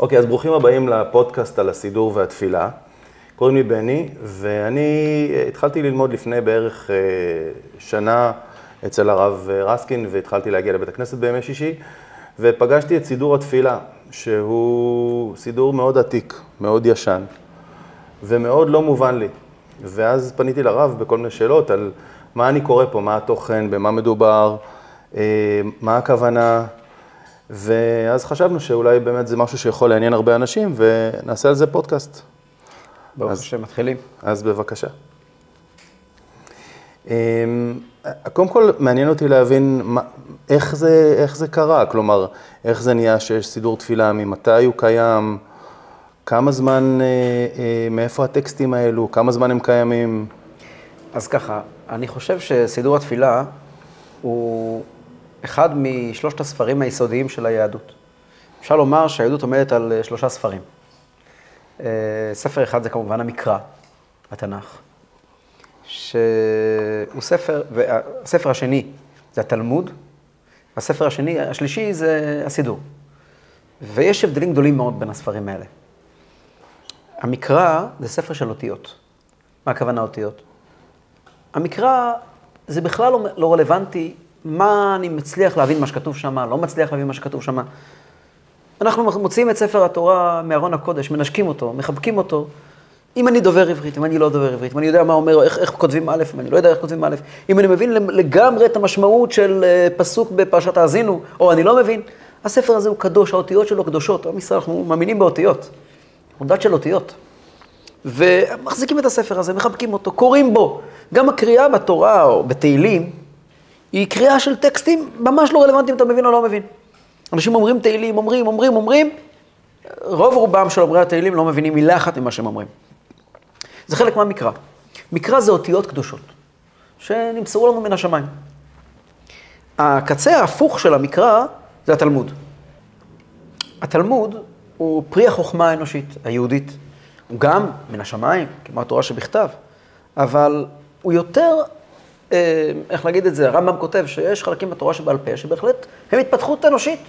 אוקיי, אז ברוכים הבאים לפודקאסט על הסידור והתפילה. קוראים לי בני, ואני התחלתי ללמוד לפני בערך אה, שנה אצל הרב רסקין, והתחלתי להגיע לבית הכנסת בימי שישי, ופגשתי את סידור התפילה, שהוא סידור מאוד עתיק, מאוד ישן, ומאוד לא מובן לי. ואז פניתי לרב בכל מיני שאלות על מה אני קורא פה, מה התוכן, במה מדובר, אה, מה הכוונה. ואז חשבנו שאולי באמת זה משהו שיכול לעניין הרבה אנשים, ונעשה על זה פודקאסט. ברוך השם, מתחילים. אז בבקשה. אמ, קודם כל, מעניין אותי להבין מה, איך, זה, איך זה קרה, כלומר, איך זה נהיה שיש סידור תפילה, ממתי הוא קיים, כמה זמן, אה, אה, מאיפה הטקסטים האלו, כמה זמן הם קיימים. אז ככה, אני חושב שסידור התפילה הוא אחד משלושת הספרים היסודיים של היהדות. אפשר לומר שהיהדות עומדת על אה, שלושה ספרים. אה, ספר אחד זה כמובן המקרא, התנ"ך, שהוא ספר, והספר השני זה התלמוד, הספר השני, השלישי זה הסידור. ויש הבדלים גדולים מאוד בין הספרים האלה. המקרא זה ספר של אותיות. מה הכוונה אותיות? המקרא זה בכלל לא, לא רלוונטי מה אני מצליח להבין מה שכתוב שם, לא מצליח להבין מה שכתוב שם. אנחנו מוציאים את ספר התורה מארון הקודש, מנשקים אותו, מחבקים אותו. אם אני דובר עברית, אם אני לא דובר עברית, אם אני יודע מה אומר, איך, איך כותבים א', אם אני לא יודע איך כותבים א', אם אני מבין לגמרי את המשמעות של אה, פסוק בפרשת האזינו, או אני לא מבין, הספר הזה הוא קדוש, האותיות שלו קדושות. עם ישראל, אנחנו מאמינים באותיות. אנחנו דת של אותיות. ומחזיקים את הספר הזה, מחבקים אותו, קוראים בו. גם הקריאה בתורה או בתהילים, היא קריאה של טקסטים ממש לא רלוונטיים, אתה מבין או לא מבין. אנשים אומרים תהילים, אומרים, אומרים, אומרים, רוב רובם של אומרי התהילים לא מבינים מילה אחת ממה שהם אומרים. זה חלק מהמקרא. מקרא זה אותיות קדושות, שנמסרו לנו מן השמיים. הקצה ההפוך של המקרא זה התלמוד. התלמוד הוא פרי החוכמה האנושית, היהודית. הוא גם מן השמיים, כמו התורה שבכתב, אבל הוא יותר איך להגיד את זה, הרמב"ם כותב שיש חלקים בתורה שבעל פה שבהחלט הם התפתחות אנושית.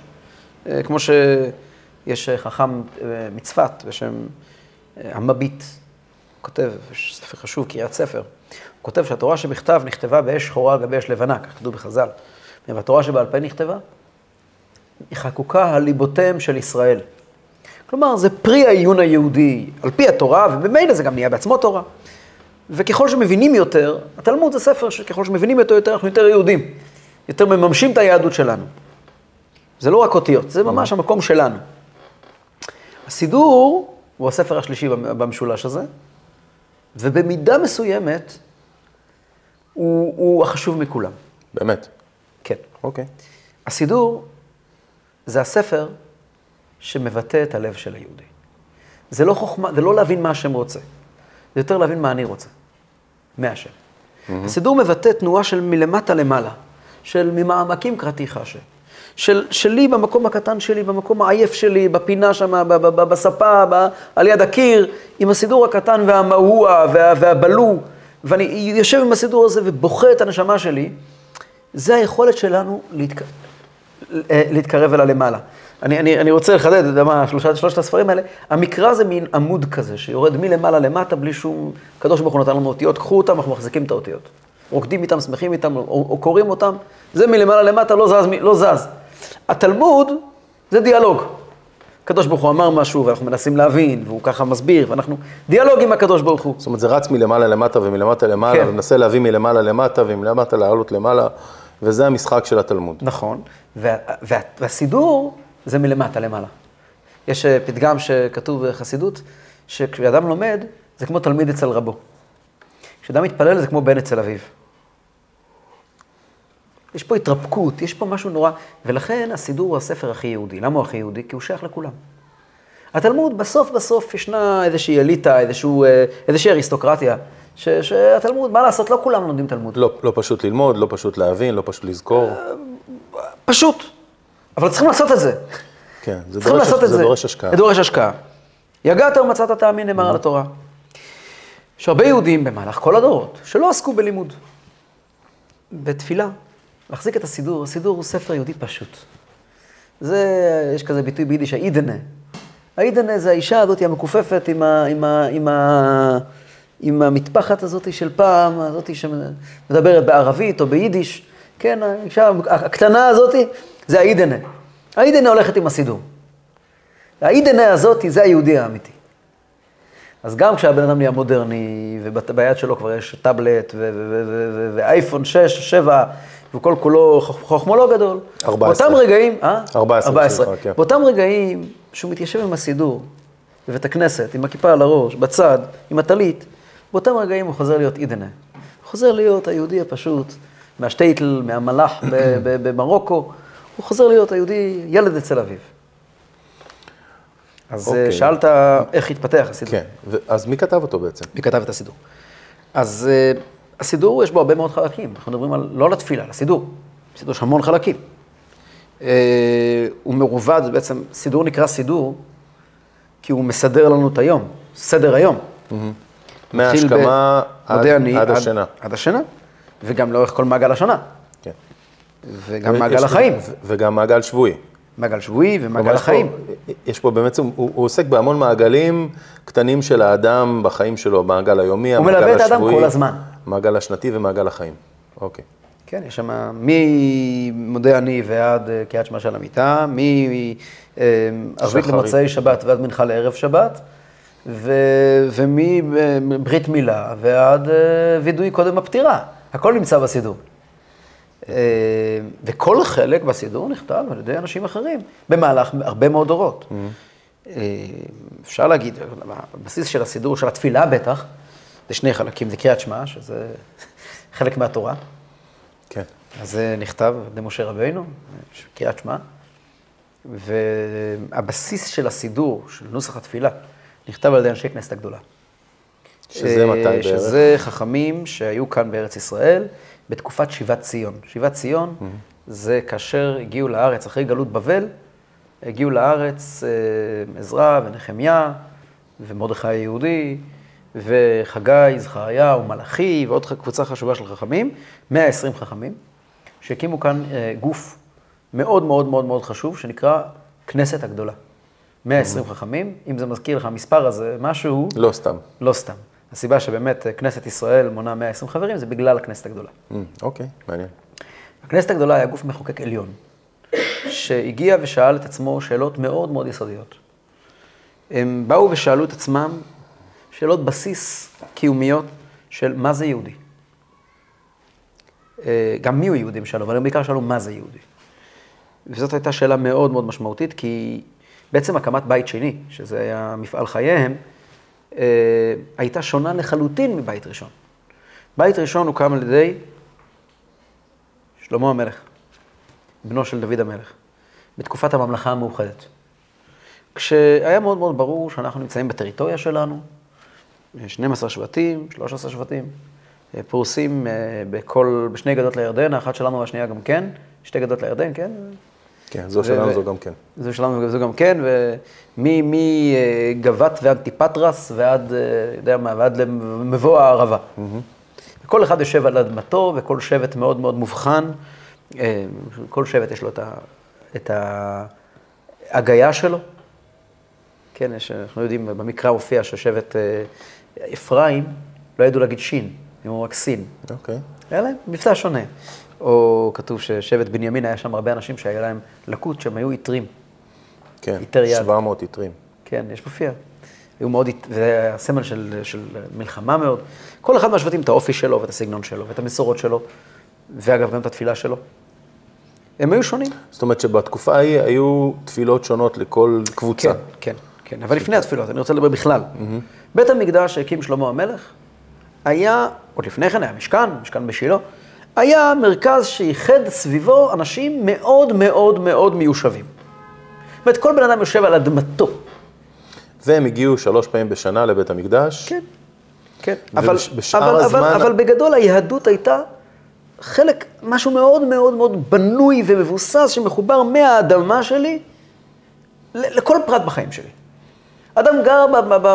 אה, כמו שיש חכם אה, מצפת בשם המביט, הוא כותב, יש ספר חשוב, קריאת ספר, הוא כותב שהתורה שבכתב נכתבה באש שחורה על גבי אש לבנה, כך כתוב בחז"ל, והתורה שבעל פה נכתבה, היא חקוקה על ליבותיהם של ישראל. כלומר, זה פרי העיון היהודי, על פי התורה, ובמילא זה גם נהיה בעצמו תורה. וככל שמבינים יותר, התלמוד זה ספר שככל שמבינים אותו יותר, אנחנו יותר יהודים. יותר מממשים את היהדות שלנו. זה לא רק אותיות, זה ממש המקום שלנו. הסידור הוא הספר השלישי במשולש הזה, ובמידה מסוימת הוא, הוא החשוב מכולם. באמת? כן. אוקיי. הסידור זה הספר שמבטא את הלב של היהודי. זה לא חוכמה, זה לא להבין מה השם רוצה, זה יותר להבין מה אני רוצה. מהשם. Mm-hmm. הסידור מבטא תנועה של מלמטה למעלה, של ממעמקים קראתיך השם. של, שלי במקום הקטן שלי, במקום העייף שלי, בפינה שם, בספה, על יד הקיר, עם הסידור הקטן והמהוע וה, והבלו, ואני יושב עם הסידור הזה ובוכה את הנשמה שלי, זה היכולת שלנו להתק... להתקרב אל הלמעלה. אני, אני, אני רוצה לחדד, אתה יודע מה, שלושת, שלושת הספרים האלה, המקרא זה מין עמוד כזה, שיורד מלמעלה למטה בלי שום, הקדוש ברוך הוא נתן לנו אותיות, קחו אותם, אנחנו מחזיקים את האותיות. רוקדים איתם, שמחים איתם, או, או קוראים אותם, זה מלמעלה למטה, לא זז, לא זז. התלמוד זה דיאלוג. הקדוש ברוך הוא אמר משהו, ואנחנו מנסים להבין, והוא ככה מסביר, ואנחנו דיאלוג עם הקדוש ברוך הוא. זאת אומרת, זה רץ מלמעלה למטה ומלמטה למעלה, כן. ומנסה להביא מלמעלה למטה ומלמטה לעלות למעלה, וזה המשחק של התלמוד. נכון, וה, וה, והסידור... זה מלמטה למעלה. יש אה, פתגם שכתוב בחסידות, שכשאדם לומד, זה כמו תלמיד אצל רבו. כשאדם מתפלל זה כמו בן אצל אביו. יש פה התרפקות, יש פה משהו נורא, ולכן הסידור הוא הספר הכי יהודי. למה הוא הכי יהודי? כי הוא שייך לכולם. התלמוד, בסוף בסוף ישנה איזושהי אליטה, איזשהו, אה, איזושהי אריסטוקרטיה, ש, שהתלמוד, מה לעשות, לא כולם לומדים תלמוד. לא, לא פשוט ללמוד, לא פשוט להבין, לא פשוט לזכור. אה, פשוט. אבל צריכים לעשות את זה. כן, זה דורש, לעשות זה, זה דורש השקעה. זה דורש השקעה. יגעת ומצאת תאמין נאמר על התורה. יש הרבה יהודים במהלך כל הדורות שלא עסקו בלימוד. בתפילה, להחזיק את הסידור, הסידור הוא ספר יהודי פשוט. זה, יש כזה ביטוי ביידיש, האידנה. העידנה זה האישה הזאת המכופפת עם, ה, עם, ה, עם, ה, עם המטפחת הזאת של פעם, הזאת שמדברת בערבית או ביידיש, כן, האישה הקטנה הזאת, זה העידנה. העידנה הולכת עם הסידור. העידנה הזאת זה היהודי האמיתי. אז גם כשהבן אדם נהיה מודרני, וביד שלו כבר יש טאבלט, ואייפון 6, 7, וכל כולו חוכמולוג גדול. 14. באותם רגעים, אה? 14, 14. סליחה, כן. באותם רגעים שהוא מתיישב עם הסידור, בבית הכנסת, עם הכיפה על הראש, בצד, עם הטלית, באותם רגעים הוא חוזר להיות אידנה. הוא חוזר להיות היהודי הפשוט, מהשטייטל, מהמלאך במרוקו, הוא חוזר להיות היהודי, ילד אצל אביו. אז אוקיי. okay. שאלת איך התפתח הסידור. כן, אז מי כתב אותו בעצם? מי כתב את הסידור. אז uh, הסידור, יש בו הרבה מאוד חלקים. אנחנו מדברים על, לא על התפילה, על הסידור. סידור יש המון חלקים. Uh, הוא מרובד, בעצם, סידור נקרא סידור, כי הוא מסדר לנו את היום, סדר היום. מתחיל מההשכמה עד, אני, עד השינה. עד השינה, וגם לאורך כל מעגל השנה, כן. וגם מעגל החיים, ו- וגם מעגל שבועי. מעגל שבועי ומעגל יש פה- החיים. יש פה באמת, הוא, הוא עוסק בהמון מעגלים קטנים של האדם בחיים שלו, מעגל היומי, הוא המעגל מלווה את האדם השבועי, כל הזמן. מעגל השנתי ומעגל החיים. אוקיי. כן, יש שם ממודה אני ועד אה, קריאת שמע של המיטה, מערבית שחרית. למוצאי שבת ועד מנחה לערב שבת, ו- ומברית מילה ועד אה, וידוי קודם הפטירה. הכל נמצא בסידור. אה, וכל חלק בסידור נכתב על ידי אנשים אחרים, במהלך הרבה מאוד דורות. אה, אפשר להגיד, הבסיס של הסידור, של התפילה בטח, זה שני חלקים, זה קריאת שמע, שזה חלק מהתורה. כן. אז זה נכתב על ידי משה רבינו, קריאת שמע, והבסיס של הסידור, של נוסח התפילה, נכתב על ידי אנשי כנסת הגדולה. שזה מתי בערך? שזה חכמים שהיו כאן בארץ ישראל בתקופת שיבת ציון. שיבת ציון זה כאשר הגיעו לארץ, אחרי גלות בבל, הגיעו לארץ אה, עזרא ונחמיה ומרדכי היהודי וחגי, זכריה ומלאכי ועוד קבוצה חשובה של חכמים, 120 חכמים, שהקימו כאן אה, גוף מאוד מאוד מאוד מאוד חשוב, שנקרא כנסת הגדולה. 120 חכמים, אם זה מזכיר לך המספר הזה, משהו, לא סתם. לא סתם. הסיבה שבאמת אה, כנסת ישראל מונה 120 חברים זה בגלל הכנסת הגדולה. Mm, אוקיי, מעניין. הכנסת הגדולה היה גוף מחוקק עליון, שהגיע ושאל את עצמו שאלות מאוד מאוד יסודיות. הם באו ושאלו את עצמם שאלות בסיס קיומיות של מה זה יהודי. אה, גם מי הוא יהודי הם שאלו, אבל הם בעיקר שאלו מה זה יהודי. וזאת הייתה שאלה מאוד מאוד משמעותית, כי בעצם הקמת בית שני, שזה היה מפעל חייהם, הייתה שונה לחלוטין מבית ראשון. בית ראשון הוקם על ידי שלמה המלך, בנו של דוד המלך, בתקופת הממלכה המאוחדת. כשהיה מאוד מאוד ברור שאנחנו נמצאים בטריטוריה שלנו, 12 שבטים, 13 שבטים, אה, פרוסים אה, בכל, בשני גדות לירדן, האחת שלנו והשנייה גם כן, שתי גדות לירדן, כן? כן, זו שלנו זו גם כן. זו שלנו וזו גם כן, ומגבת ואנטיפטרס ועד, אה, יודע מה, ועד למבוא הערבה. כל אחד יושב על אדמתו, וכל שבט מאוד מאוד מובחן. אה, כל שבט יש לו את, ההגייה שלו. כן, יש, אנחנו יודעים, במקרא הופיע ששבט אה, אפרים, לא ידעו להגיד שין, הם אמרו רק סין. אוקיי. היה להם מבטא שונה. או כתוב ששבט בנימין, היה שם הרבה אנשים שהיה להם לקות, שהם היו עיטרים. כן, יד. 700 יתרים. כן, יש מופיע. היו מאוד, זה היה סמל של, של מלחמה מאוד. כל אחד מהשבטים את האופי שלו ואת הסגנון שלו ואת המסורות שלו, ואגב, גם את התפילה שלו. הם היו שונים. זאת אומרת שבתקופה ההיא היו תפילות שונות לכל קבוצה. כן, כן, כן. אבל לפני התפילות, אני רוצה לדבר בכלל. בית המקדש שהקים שלמה המלך, היה, עוד לפני כן היה משכן, משכן בשילה, היה מרכז שאיחד סביבו אנשים מאוד מאוד מאוד מיושבים. זאת אומרת, כל בן אדם יושב על אדמתו. והם הגיעו שלוש פעמים בשנה לבית המקדש. כן, כן. אבל, אבל, הזמן- אבל, אבל בגדול היהדות הייתה חלק, משהו מאוד מאוד מאוד בנוי ומבוסס, שמחובר מהאדמה שלי לכל פרט בחיים שלי. אדם גר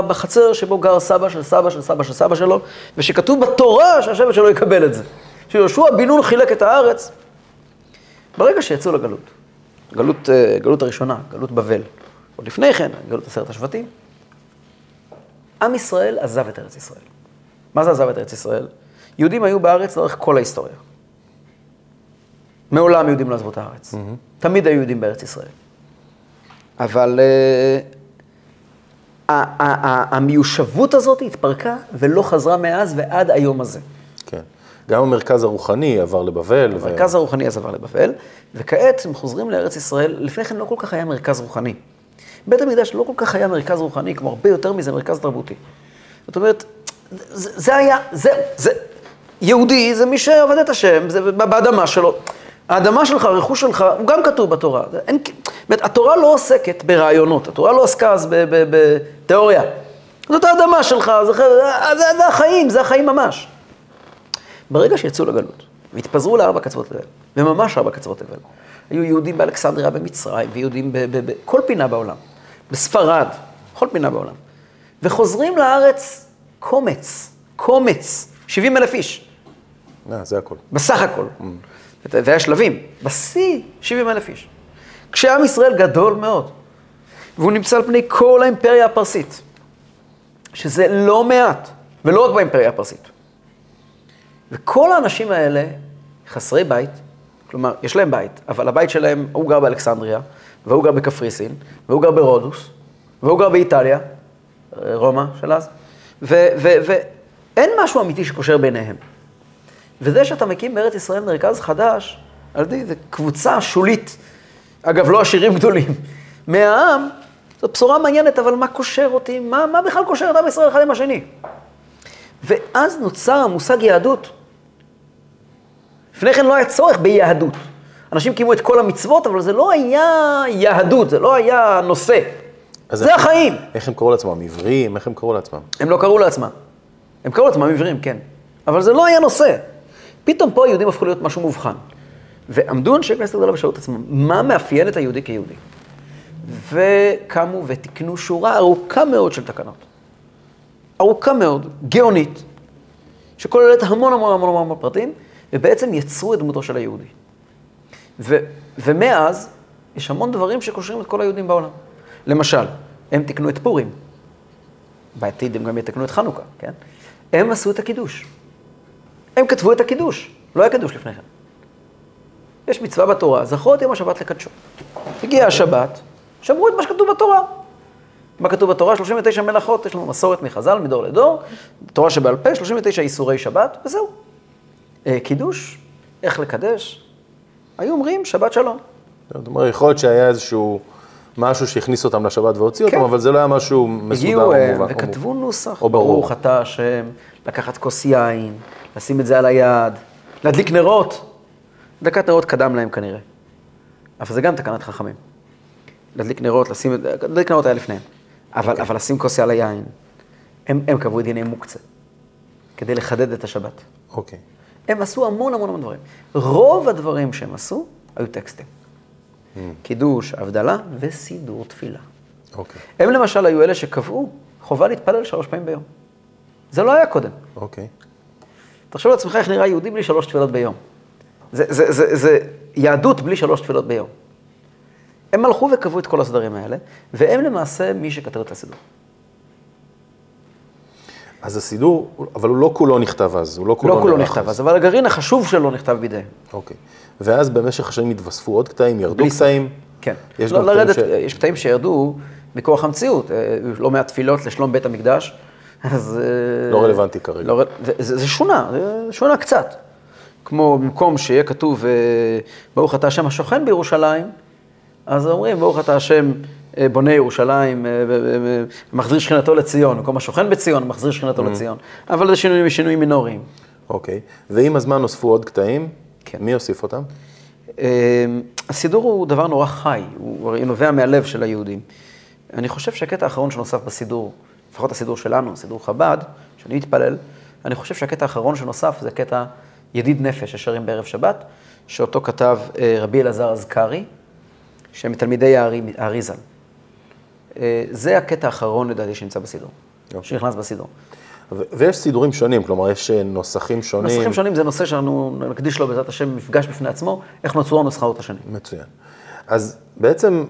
בחצר שבו גר סבא של סבא של סבא של סבא שלו, ושכתוב בתורה שהשבט שלו יקבל את זה. שיהושע בן נון חילק את הארץ. ברגע שיצאו לגלות, גלות, אה, גלות הראשונה, גלות בבל, עוד לפני כן, גלות עשרת השבטים. עם ישראל עזב את ארץ ישראל. מה זה עזב את ארץ ישראל? יהודים היו בארץ לאורך כל ההיסטוריה. מעולם יהודים לא עזבו את הארץ. Mm-hmm. תמיד היו יהודים בארץ ישראל. אבל uh, המיושבות הזאת התפרקה ולא חזרה מאז ועד היום הזה. גם המרכז הרוחני עבר לבבל. המרכז ו... הרוחני אז עבר לבבל, וכעת הם חוזרים לארץ ישראל, לפני כן לא כל כך היה מרכז רוחני. בית המקדש לא כל כך היה מרכז רוחני, כמו הרבה יותר מזה מרכז תרבותי. זאת אומרת, זה, זה היה, זה, זה, יהודי זה מי שעובד את השם, זה באדמה שלו. האדמה שלך, הרכוש שלך, הוא גם כתוב בתורה. אין, זאת התורה לא עוסקת ברעיונות, התורה לא עסקה אז בתיאוריה. זאת האדמה שלך, זה, זה, זה החיים, זה החיים ממש. ברגע שיצאו לגלות, והתפזרו לארבע קצוות תבל, וממש ארבע קצוות תבל, היו יהודים באלכסנדריה במצרים, ויהודים בכל פינה בעולם, בספרד, בכל פינה בעולם, וחוזרים לארץ קומץ, קומץ, 70 אלף איש. אה, זה הכל. בסך הכל. Mm. והיה שלבים, בשיא 70 אלף איש. כשעם ישראל גדול מאוד, והוא נמצא על פני כל האימפריה הפרסית, שזה לא מעט, ולא רק באימפריה הפרסית. וכל האנשים האלה חסרי בית, כלומר, יש להם בית, אבל הבית שלהם, הוא גר באלכסנדריה, והוא גר בקפריסין, והוא גר ברודוס, והוא גר באיטליה, רומא של אז, ואין משהו אמיתי שקושר ביניהם. וזה שאתה מקים בארץ ישראל מרכז חדש, על ידי זו קבוצה שולית, אגב, לא עשירים גדולים, מהעם, זו בשורה מעניינת, אבל מה קושר אותי? מה, מה בכלל קושר את עם ישראל אחד עם השני? ואז נוצר המושג יהדות. לפני כן לא היה צורך ביהדות. אנשים קיימו את כל המצוות, אבל זה לא היה יהדות, זה לא היה נושא. זה איך, החיים. איך הם קראו לעצמם? עברים? איך הם קראו לעצמם? הם לא קראו לעצמם. הם קראו לעצמם עברים, כן. אבל זה לא היה נושא. פתאום פה היהודים הפכו להיות משהו מובחן. ועמדו אנשי כנסת גדולה ושאלו את עצמם, מה מאפיין את היהודי כיהודי? וקמו ותיקנו שורה ארוכה מאוד של תקנות. ארוכה מאוד, גאונית, שכוללת המון המון המון המון פרטים, ובעצם יצרו את דמותו של היהודי. ו, ומאז, יש המון דברים שקושרים את כל היהודים בעולם. למשל, הם תיקנו את פורים. בעתיד הם גם יתקנו את חנוכה, כן? הם עשו את הקידוש. הם כתבו את הקידוש, לא היה קידוש לפני כן. יש מצווה בתורה, זכרו את יום השבת לקדשו. הגיעה השבת, שמרו את מה שכתוב בתורה. מה כתוב בתורה? 39 מלאכות, יש לנו מסורת מחז"ל, מדור לדור, תורה שבעל פה, 39 איסורי שבת, וזהו. אה, קידוש, איך לקדש, היו אומרים שבת שלום. זאת אומרת, יכול להיות שהיה איזשהו משהו שהכניס אותם לשבת והוציא כן. אותם, אבל זה לא היה משהו מסודר או מובן. הגיעו וכתבו נוסח, או ברור. ברוך אתה השם, לקחת כוס יין, לשים את זה על היד, להדליק נרות. דקת נרות קדם להם כנראה. אבל זה גם תקנת חכמים. להדליק נרות, לשים, להדליק נרות היה לפניהם. אבל, okay. אוקיי. אבל לשים כוס על היין. הם, הם קבעו את דיני מוקצה, כדי לחדד את השבת. אוקיי. Okay. הם עשו המון המון המון דברים. רוב הדברים שהם עשו היו טקסטים. Mm. קידוש, הבדלה וסידור תפילה. אוקיי. Okay. הם למשל היו אלה שקבעו חובה להתפלל שלוש פעמים ביום. זה לא היה קודם. אוקיי. Okay. תחשוב לעצמך איך נראה יהודי בלי שלוש תפילות ביום. זה, זה, זה, זה יהדות בלי שלוש תפילות ביום. הם הלכו וקבעו את כל הסדרים האלה, והם למעשה מי שכתב את הסידור. אז הסידור, אבל הוא לא כולו נכתב אז, הוא לא כולו, לא כולו נכתב אז, אבל הגרעין החשוב שלו נכתב בידיהם. אוקיי. ואז במשך השנים התווספו עוד קטעים, ירדו קטעים? כן. יש לא, לרדת, ש... יש קטעים שירדו מכוח המציאות, אה, לא מעט תפילות לשלום בית המקדש, אז... אה, לא רלוונטי כרגע. לא, זה, זה שונה, זה שונה קצת. כמו במקום שיהיה כתוב, אה, ברוך אתה השם השוכן בירושלים, אז אומרים, ברוך אתה השם אה, בונה ירושלים, מחזיר שכינתו לציון, במקום השוכן בציון, מחזיר שכינתו mm. לציון. אבל זה שינויים, שינויים מינוריים. אוקיי. ועם הזמן נוספו עוד קטעים? כן. מי הוסיף אותם? הסידור הוא דבר נורא חי, הוא נובע מהלב של היהודים. אני חושב שהקטע האחרון שנוסף בסידור, לפחות הסידור שלנו, סידור חב"ד, שאני מתפלל, אני חושב שהקטע האחרון שנוסף זה קטע ידיד נפש ששרים בערב שבת, שאותו כתב אה, רבי אלעזר אזכרי, שהם מתלמידי הארי ז"ל. אה, זה הקטע האחרון לדעתי שנמצא בסידור, שנכנס בסידור. ויש סידורים שונים, כלומר, יש אה, נוסחים שונים. נוסחים שונים זה נושא שאנחנו נקדיש לו בעזרת השם מפגש בפני עצמו, איך נוצרו הנוסחאות השונים. מצוין. אז בעצם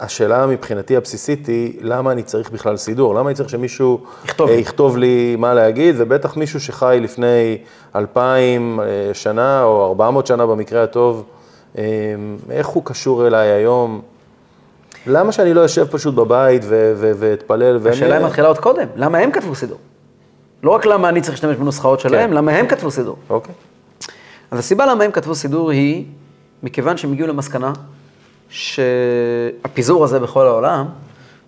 השאלה מבחינתי הבסיסית היא, למה אני צריך בכלל סידור? למה אני צריך שמישהו יכתוב אה. יכתוב לי מה להגיד, ובטח מישהו שחי לפני אלפיים אה, שנה, או ארבע מאות שנה במקרה הטוב, איך הוא קשור אליי היום? למה שאני לא אשב פשוט בבית ואתפלל? השאלה היא מתחילה עוד קודם, למה הם כתבו סידור? לא רק למה אני צריך להשתמש בנוסחאות שלהם, כן. למה הם כתבו סידור. אוקיי. אז הסיבה למה הם כתבו סידור היא, מכיוון שהם הגיעו למסקנה שהפיזור הזה בכל העולם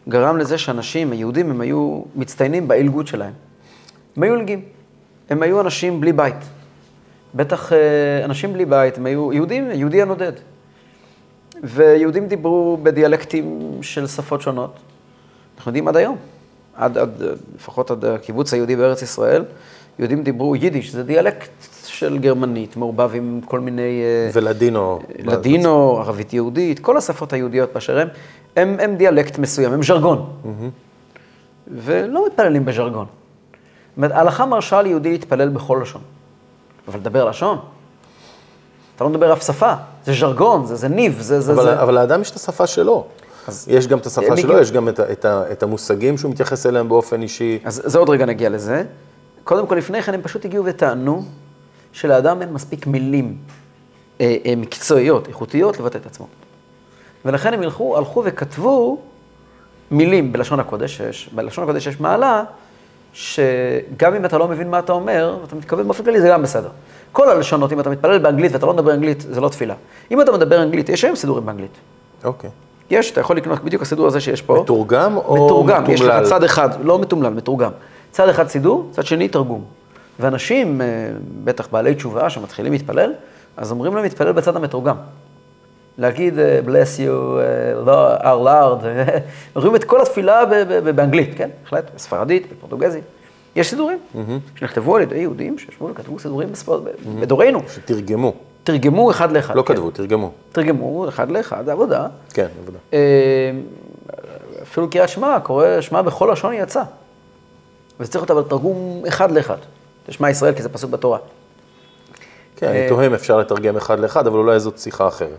גרם לזה שאנשים, היהודים, הם היו מצטיינים בעילגות שלהם. הם היו עילגים. הם היו אנשים בלי בית. בטח אה, אנשים בלי בית, הם היו יהודים, יהודי הנודד. ויהודים דיברו בדיאלקטים של שפות שונות. אנחנו יודעים עד היום, עד, עד, לפחות עד הקיבוץ היהודי בארץ ישראל, יהודים דיברו יידיש, זה דיאלקט של גרמנית, מעורבב עם כל מיני... אה, ולדינו. לדינו, ערבית יהודית, כל השפות היהודיות באשר הם, הם, הם דיאלקט מסוים, הם ז'רגון. ולא מתפללים בז'רגון. זאת אומרת, ההלכה מרשה ליהודי להתפלל בכל לשון. אבל לדבר לשון? אתה לא מדבר אף שפה, זה ז'רגון, זה, זה ניב, זה... זה, אבל, זה... אבל לאדם יש את השפה שלו. יש גם את השפה שלו, הגיעו- יש גם את, את, את המושגים שהוא מתייחס אליהם באופן אישי. אז זה עוד רגע נגיע לזה. קודם כל, לפני כן הם פשוט הגיעו וטענו שלאדם אין מספיק מילים אה, אה, מקצועיות, איכותיות, לבטא את עצמו. ולכן הם הלכו, הלכו וכתבו מילים בלשון הקודש, שיש, בלשון הקודש יש מעלה, שגם אם אתה לא מבין מה אתה אומר, ואתה מתכוון באופן כללי, זה גם בסדר. כל הלשונות, אם אתה מתפלל באנגלית ואתה לא מדבר אנגלית, זה לא תפילה. אם אתה מדבר אנגלית, יש היום סידורים באנגלית. אוקיי. יש, אתה יכול לקנות בדיוק הסידור הזה שיש פה. מתורגם או מתורגם, יש מתומלל? לך צד אחד, לא מתומלל, מתורגם. צד אחד סידור, צד שני תרגום. ואנשים, אה, בטח בעלי תשובה, שמתחילים להתפלל, אז אומרים להם להתפלל בצד המתורגם. להגיד אה, bless you, אה, לא- our lord, אומרים את כל התפילה באנגלית, כן? בהחלט, בספרדית, בפורטוגזית. יש סידורים שנכתבו על ידי יהודים שישבו וכתבו סידורים בדורנו. שתרגמו. תרגמו אחד לאחד. לא כן. כתבו, תרגמו. תרגמו אחד לאחד, זה עבודה. כן, עבודה. אה, אפילו קריאת שמע, קורא שמע בכל לשון יצא. וזה צריך להיות אבל תרגום אחד לאחד. זה שמע ישראל כי זה פסוק בתורה. כן, אני תוהה אם אפשר לתרגם אחד לאחד, אבל אולי זאת שיחה אחרת.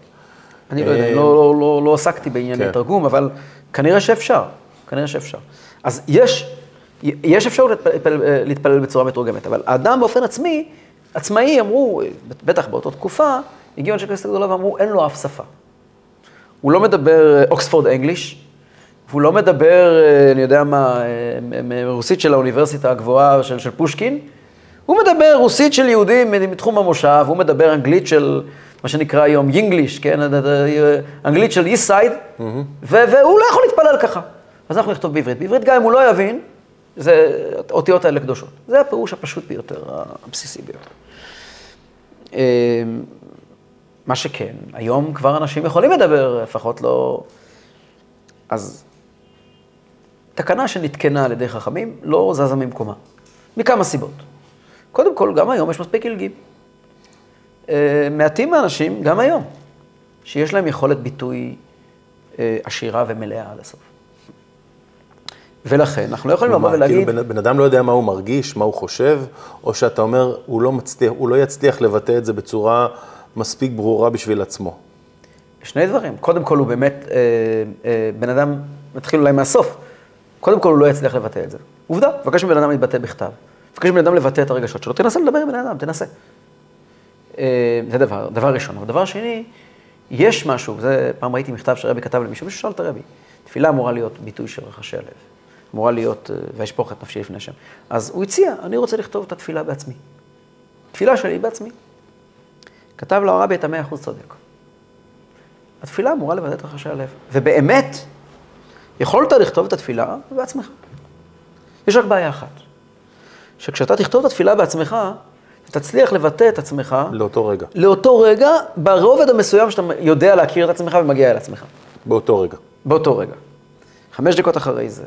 אני לא יודע, אה, לא, לא, לא, לא עסקתי בענייני כן. תרגום, אבל כנראה שאפשר, כנראה שאפשר. אז יש, יש אפשרות להתפלל, להתפלל בצורה מתורגמת, אבל האדם באופן עצמי, עצמאי אמרו, בטח באותה תקופה, הגיעו אנשי כנסת הגדולה ואמרו, אין לו אף שפה. הוא לא מדבר אה, אוקספורד אנגליש, והוא לא מדבר, אה, אני יודע מה, אה, רוסית של האוניברסיטה הגבוהה של, של פושקין, הוא מדבר רוסית של יהודים מתחום המושב, הוא מדבר אנגלית של מה שנקרא היום יינגליש, כן? אנגלית של איסט סייד, והוא לא יכול להתפלל ככה. אז אנחנו נכתוב בעברית. בעברית גם אם הוא לא יבין, זה, האותיות האלה קדושות. זה הפירוש הפשוט ביותר, הבסיסי ביותר. אה, מה שכן, היום כבר אנשים יכולים לדבר, לפחות לא... אז תקנה שנתקנה על ידי חכמים לא זזה ממקומה, מכמה סיבות. קודם כל, גם היום יש מספיק ילגים. אה, מעטים מהאנשים, גם היום, שיש להם יכולת ביטוי אה, עשירה ומלאה עד הסוף. ולכן, אנחנו לא יכולים לבוא ולהגיד... כאילו בן, בן אדם לא יודע מה הוא מרגיש, מה הוא חושב, או שאתה אומר, הוא לא, מצליח, הוא לא יצליח לבטא את זה בצורה מספיק ברורה בשביל עצמו. שני דברים. קודם כל, הוא באמת, אה, אה, בן אדם, נתחיל אולי מהסוף. קודם כל, הוא לא יצליח לבטא את זה. עובדה, מבקש מבן אדם להתבטא בכתב. מבקש מבן אדם לבטא את הרגשות שלו, תנסה לדבר עם בן אדם, תנסה. אה, זה דבר, דבר ראשון. אבל דבר שני, יש משהו, זה, פעם ראיתי מכתב שרבי כתב למישהו, מישהו שאל את הרבי. תפילה אמורה להיות ביטוי של רחשי הלב. אמורה להיות, אה, ואשפוך את נפשי לפני השם. אז הוא הציע, אני רוצה לכתוב את התפילה בעצמי. תפילה שלי בעצמי. כתב לו הרבי את המאה אחוז צודק. התפילה אמורה לבטא את רחשי הלב. ובאמת, יכולת לכתוב את התפילה בעצמך. יש רק בעיה אחת, שכשאתה תכתוב את התפילה בעצמך, תצליח לבטא את עצמך לאותו רגע. לאותו רגע, ברובד המסוים שאתה יודע להכיר את עצמך ומגיע אל עצמך. באותו רגע. באותו רגע. חמש דקות אחרי זה,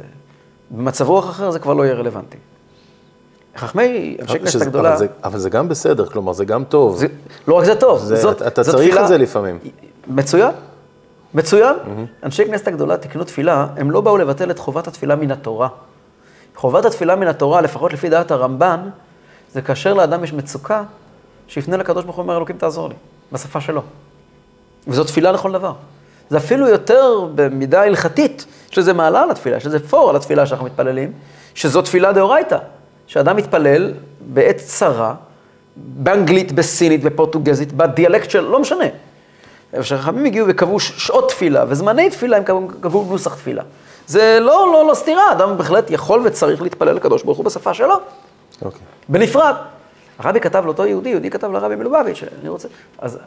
במצב רוח אחר זה כבר לא יהיה רלוונטי. חכמי אנשי כנסת הגדולה, אבל זה, אבל זה גם בסדר, כלומר, זה גם טוב. זה, לא רק זה טוב, זה, זאת, אתה זאת צריך תפילה, את זה לפעמים. מצוין, מצוין. אנשי כנסת הגדולה תיקנו תפילה, הם לא באו לבטל את חובת התפילה מן התורה. חובת התפילה מן התורה, לפחות לפי דעת הרמב"ן, זה כאשר לאדם יש מצוקה, שיפנה לקדוש ברוך הוא ואומר, אלוקים תעזור לי, בשפה שלו. וזו תפילה לכל דבר. זה אפילו יותר במידה הלכתית, יש לזה מעלה על התפילה, יש לזה פור על התפילה שאנחנו מתפללים, שזו תפילה דאורייתא, שאדם מתפלל בעת צרה, באנגלית, בסינית, בפורטוגזית, בדיאלקט של, לא משנה. כשחכמים הגיעו וקבעו שעות תפילה וזמני תפילה, הם קבעו נוסח תפילה. זה לא, לא, לא סתירה, אדם בהחלט יכול וצריך להתפלל לקדוש ברוך הוא בשפה שלו. אוקיי. בנפרד. הרבי כתב לאותו יהודי, יהודי כתב לרבי מלובביץ', אני רוצה... אז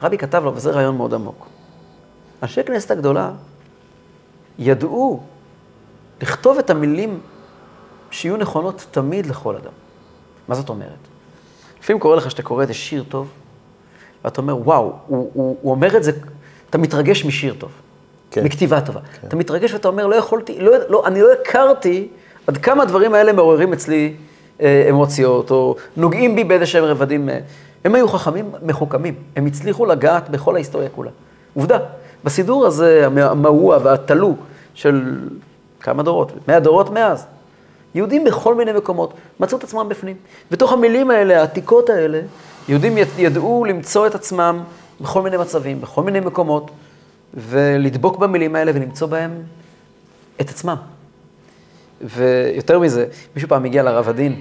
הרבי כתב לו, וזה רעיון מאוד עמוק. אנשי כנסת הגדולה ידעו לכתוב את המילים שיהיו נכונות תמיד לכל אדם. מה זאת אומרת? לפעמים קורה לך שאתה קורא איזה שיר טוב, ואתה אומר, וואו, הוא, הוא, הוא אומר את זה, אתה מתרגש משיר טוב, כן. מכתיבה טובה. כן. אתה מתרגש ואתה אומר, לא יכולתי, לא, לא, אני לא הכרתי עד כמה הדברים האלה מעוררים אצלי אמוציות, או נוגעים בי באיזה שהם רבדים. אה, הם היו חכמים מחוכמים, הם הצליחו לגעת בכל ההיסטוריה כולה. עובדה, בסידור הזה, המהוע והתלו של כמה דורות, מאה דורות מאז, יהודים בכל מיני מקומות מצאו את עצמם בפנים. בתוך המילים האלה, העתיקות האלה, יהודים ידעו למצוא את עצמם בכל מיני מצבים, בכל מיני מקומות, ולדבוק במילים האלה ולמצוא בהם את עצמם. ויותר מזה, מישהו פעם הגיע לרב הדין,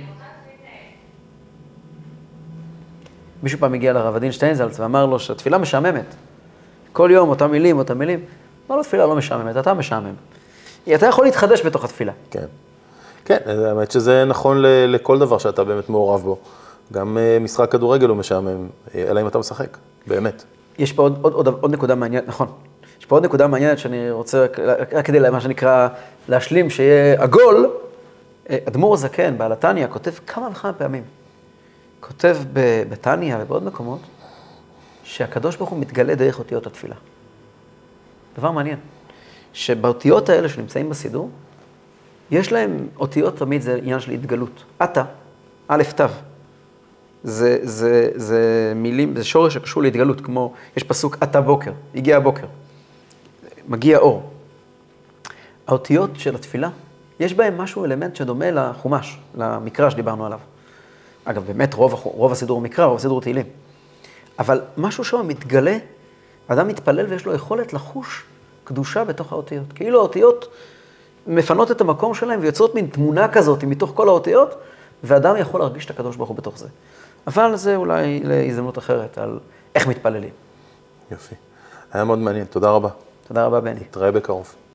מישהו פעם הגיע לרב הדין שטיינזלץ ואמר לו שהתפילה משעממת. כל יום אותם מילים, אותם מילים. אמר לו, תפילה לא משעממת, אתה משעמם. אתה יכול להתחדש בתוך התפילה. כן. כן, האמת שזה נכון לכל דבר שאתה באמת מעורב בו. גם אה, משחק כדורגל הוא משעמם, אה, אלא אם אתה משחק, באמת. יש פה עוד, עוד, עוד, עוד נקודה מעניינת, נכון. יש פה עוד נקודה מעניינת שאני רוצה, רק כדי, מה שנקרא, להשלים, שיהיה עגול. אה, אדמו"ר הזקן, בעל התניא, כותב כמה וכמה פעמים. כותב בתניא ובעוד מקומות, שהקדוש ברוך הוא מתגלה דרך אותיות התפילה. דבר מעניין, שבאותיות האלה שנמצאים בסידור, יש להם אותיות תמיד, זה עניין של התגלות. עתה, א' ת', זה, זה, זה מילים, זה שורש שקשור להתגלות, כמו, יש פסוק עתה בוקר, הגיע הבוקר, מגיע אור. האותיות של התפילה, יש בהם משהו, אלמנט שדומה לחומש, למקרא שדיברנו עליו. אגב, באמת רוב, רוב הסידור הוא מקרא, רוב הסידור הוא תהילים. אבל משהו שם מתגלה, אדם מתפלל ויש לו יכולת לחוש קדושה בתוך האותיות. כאילו האותיות מפנות את המקום שלהם ויוצרות מין תמונה כזאת מתוך כל האותיות, ואדם יכול להרגיש את הקדוש ברוך הוא בתוך זה. אבל זה אולי להזדמנות אחרת, על איך מתפללים. יופי. היה מאוד מעניין, תודה רבה. תודה רבה, בני. נתראה בקרוב.